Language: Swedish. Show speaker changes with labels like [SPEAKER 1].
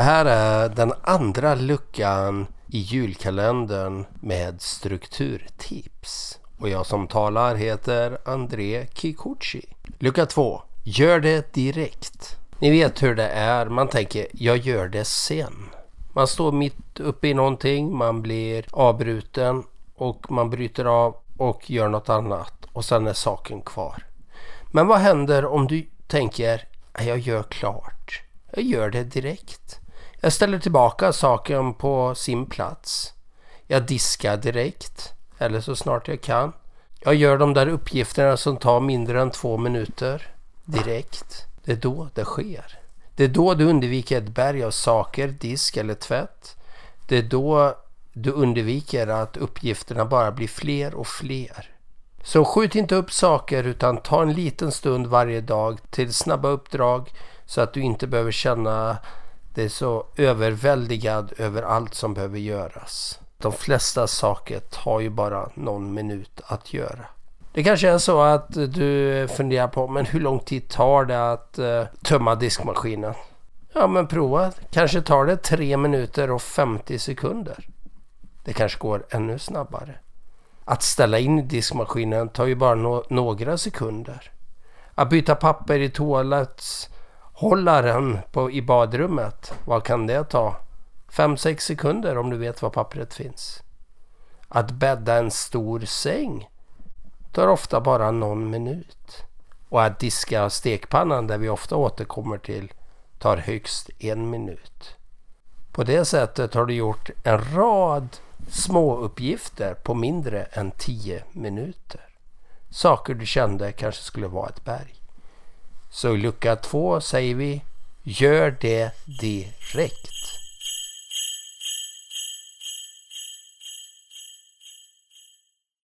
[SPEAKER 1] Det här är den andra luckan i julkalendern med strukturtips. Och jag som talar heter André Kikuchi. Lucka 2. Gör det direkt. Ni vet hur det är. Man tänker, jag gör det sen. Man står mitt uppe i någonting, man blir avbruten och man bryter av och gör något annat och sen är saken kvar. Men vad händer om du tänker, jag gör klart. Jag gör det direkt. Jag ställer tillbaka saken på sin plats. Jag diskar direkt, eller så snart jag kan. Jag gör de där uppgifterna som tar mindre än två minuter direkt. Det är då det sker. Det är då du undviker ett berg av saker, disk eller tvätt. Det är då du undviker att uppgifterna bara blir fler och fler. Så skjut inte upp saker utan ta en liten stund varje dag till snabba uppdrag så att du inte behöver känna det är så överväldigad över allt som behöver göras. De flesta saker tar ju bara någon minut att göra. Det kanske är så att du funderar på men hur lång tid tar det att uh, tömma diskmaskinen? Ja men prova. Kanske tar det 3 minuter och 50 sekunder. Det kanske går ännu snabbare. Att ställa in diskmaskinen tar ju bara no några sekunder. Att byta papper i Hållaren på, i badrummet, vad kan det ta? 5-6 sekunder om du vet var pappret finns. Att bädda en stor säng tar ofta bara någon minut. Och att diska stekpannan, där vi ofta återkommer till, tar högst en minut. På det sättet har du gjort en rad små uppgifter på mindre än 10 minuter. Saker du kände kanske skulle vara ett berg. Så i lucka två säger vi Gör det direkt.